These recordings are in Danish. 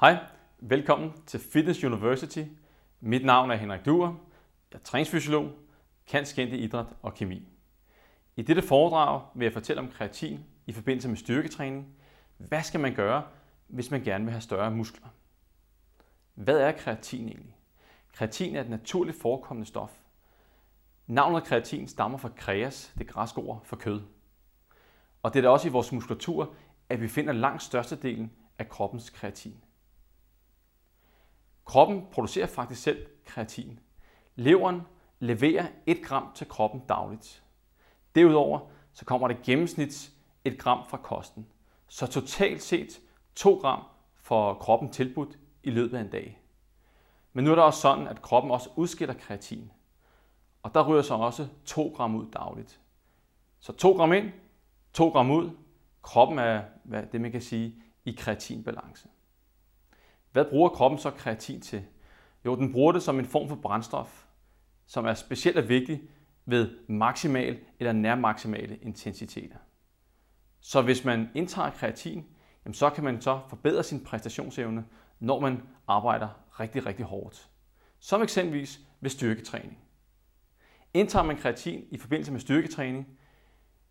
Hej, velkommen til Fitness University. Mit navn er Henrik Duer. Jeg er træningsfysiolog, kan skænde idræt og kemi. I dette foredrag vil jeg fortælle om kreatin i forbindelse med styrketræning. Hvad skal man gøre, hvis man gerne vil have større muskler? Hvad er kreatin egentlig? Kreatin er et naturligt forekommende stof. Navnet kreatin stammer fra kreas, det græske ord for kød. Og det er da også i vores muskulatur, at vi finder langt størstedelen af kroppens kreatin. Kroppen producerer faktisk selv kreatin. Leveren leverer 1 gram til kroppen dagligt. Derudover så kommer det gennemsnit 1 gram fra kosten. Så totalt set 2 gram får kroppen tilbudt i løbet af en dag. Men nu er det også sådan, at kroppen også udskiller kreatin. Og der ryger så også 2 gram ud dagligt. Så 2 gram ind, 2 gram ud. Kroppen er hvad det, man kan sige, i kreatinbalance. Hvad bruger kroppen så kreatin til? Jo, den bruger det som en form for brændstof, som er specielt vigtig ved maksimal eller nærmaksimale intensiteter. Så hvis man indtager kreatin, jamen så kan man så forbedre sin præstationsevne, når man arbejder rigtig, rigtig hårdt. Som eksempelvis ved styrketræning. Indtager man kreatin i forbindelse med styrketræning,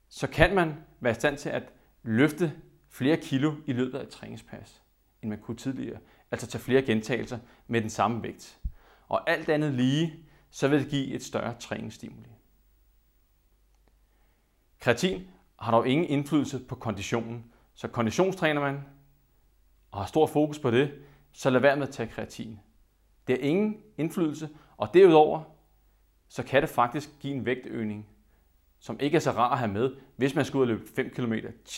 så kan man være i stand til at løfte flere kilo i løbet af et træningspas, end man kunne tidligere. Altså tage flere gentagelser med den samme vægt. Og alt andet lige, så vil det give et større træningsstimuli. Kreatin har dog ingen indflydelse på konditionen, så konditionstræner man og har stor fokus på det, så lad være med at tage kreatin. Det har ingen indflydelse, og derudover så kan det faktisk give en vægtøgning, som ikke er så rar at have med, hvis man skal ud og løbe 5 km,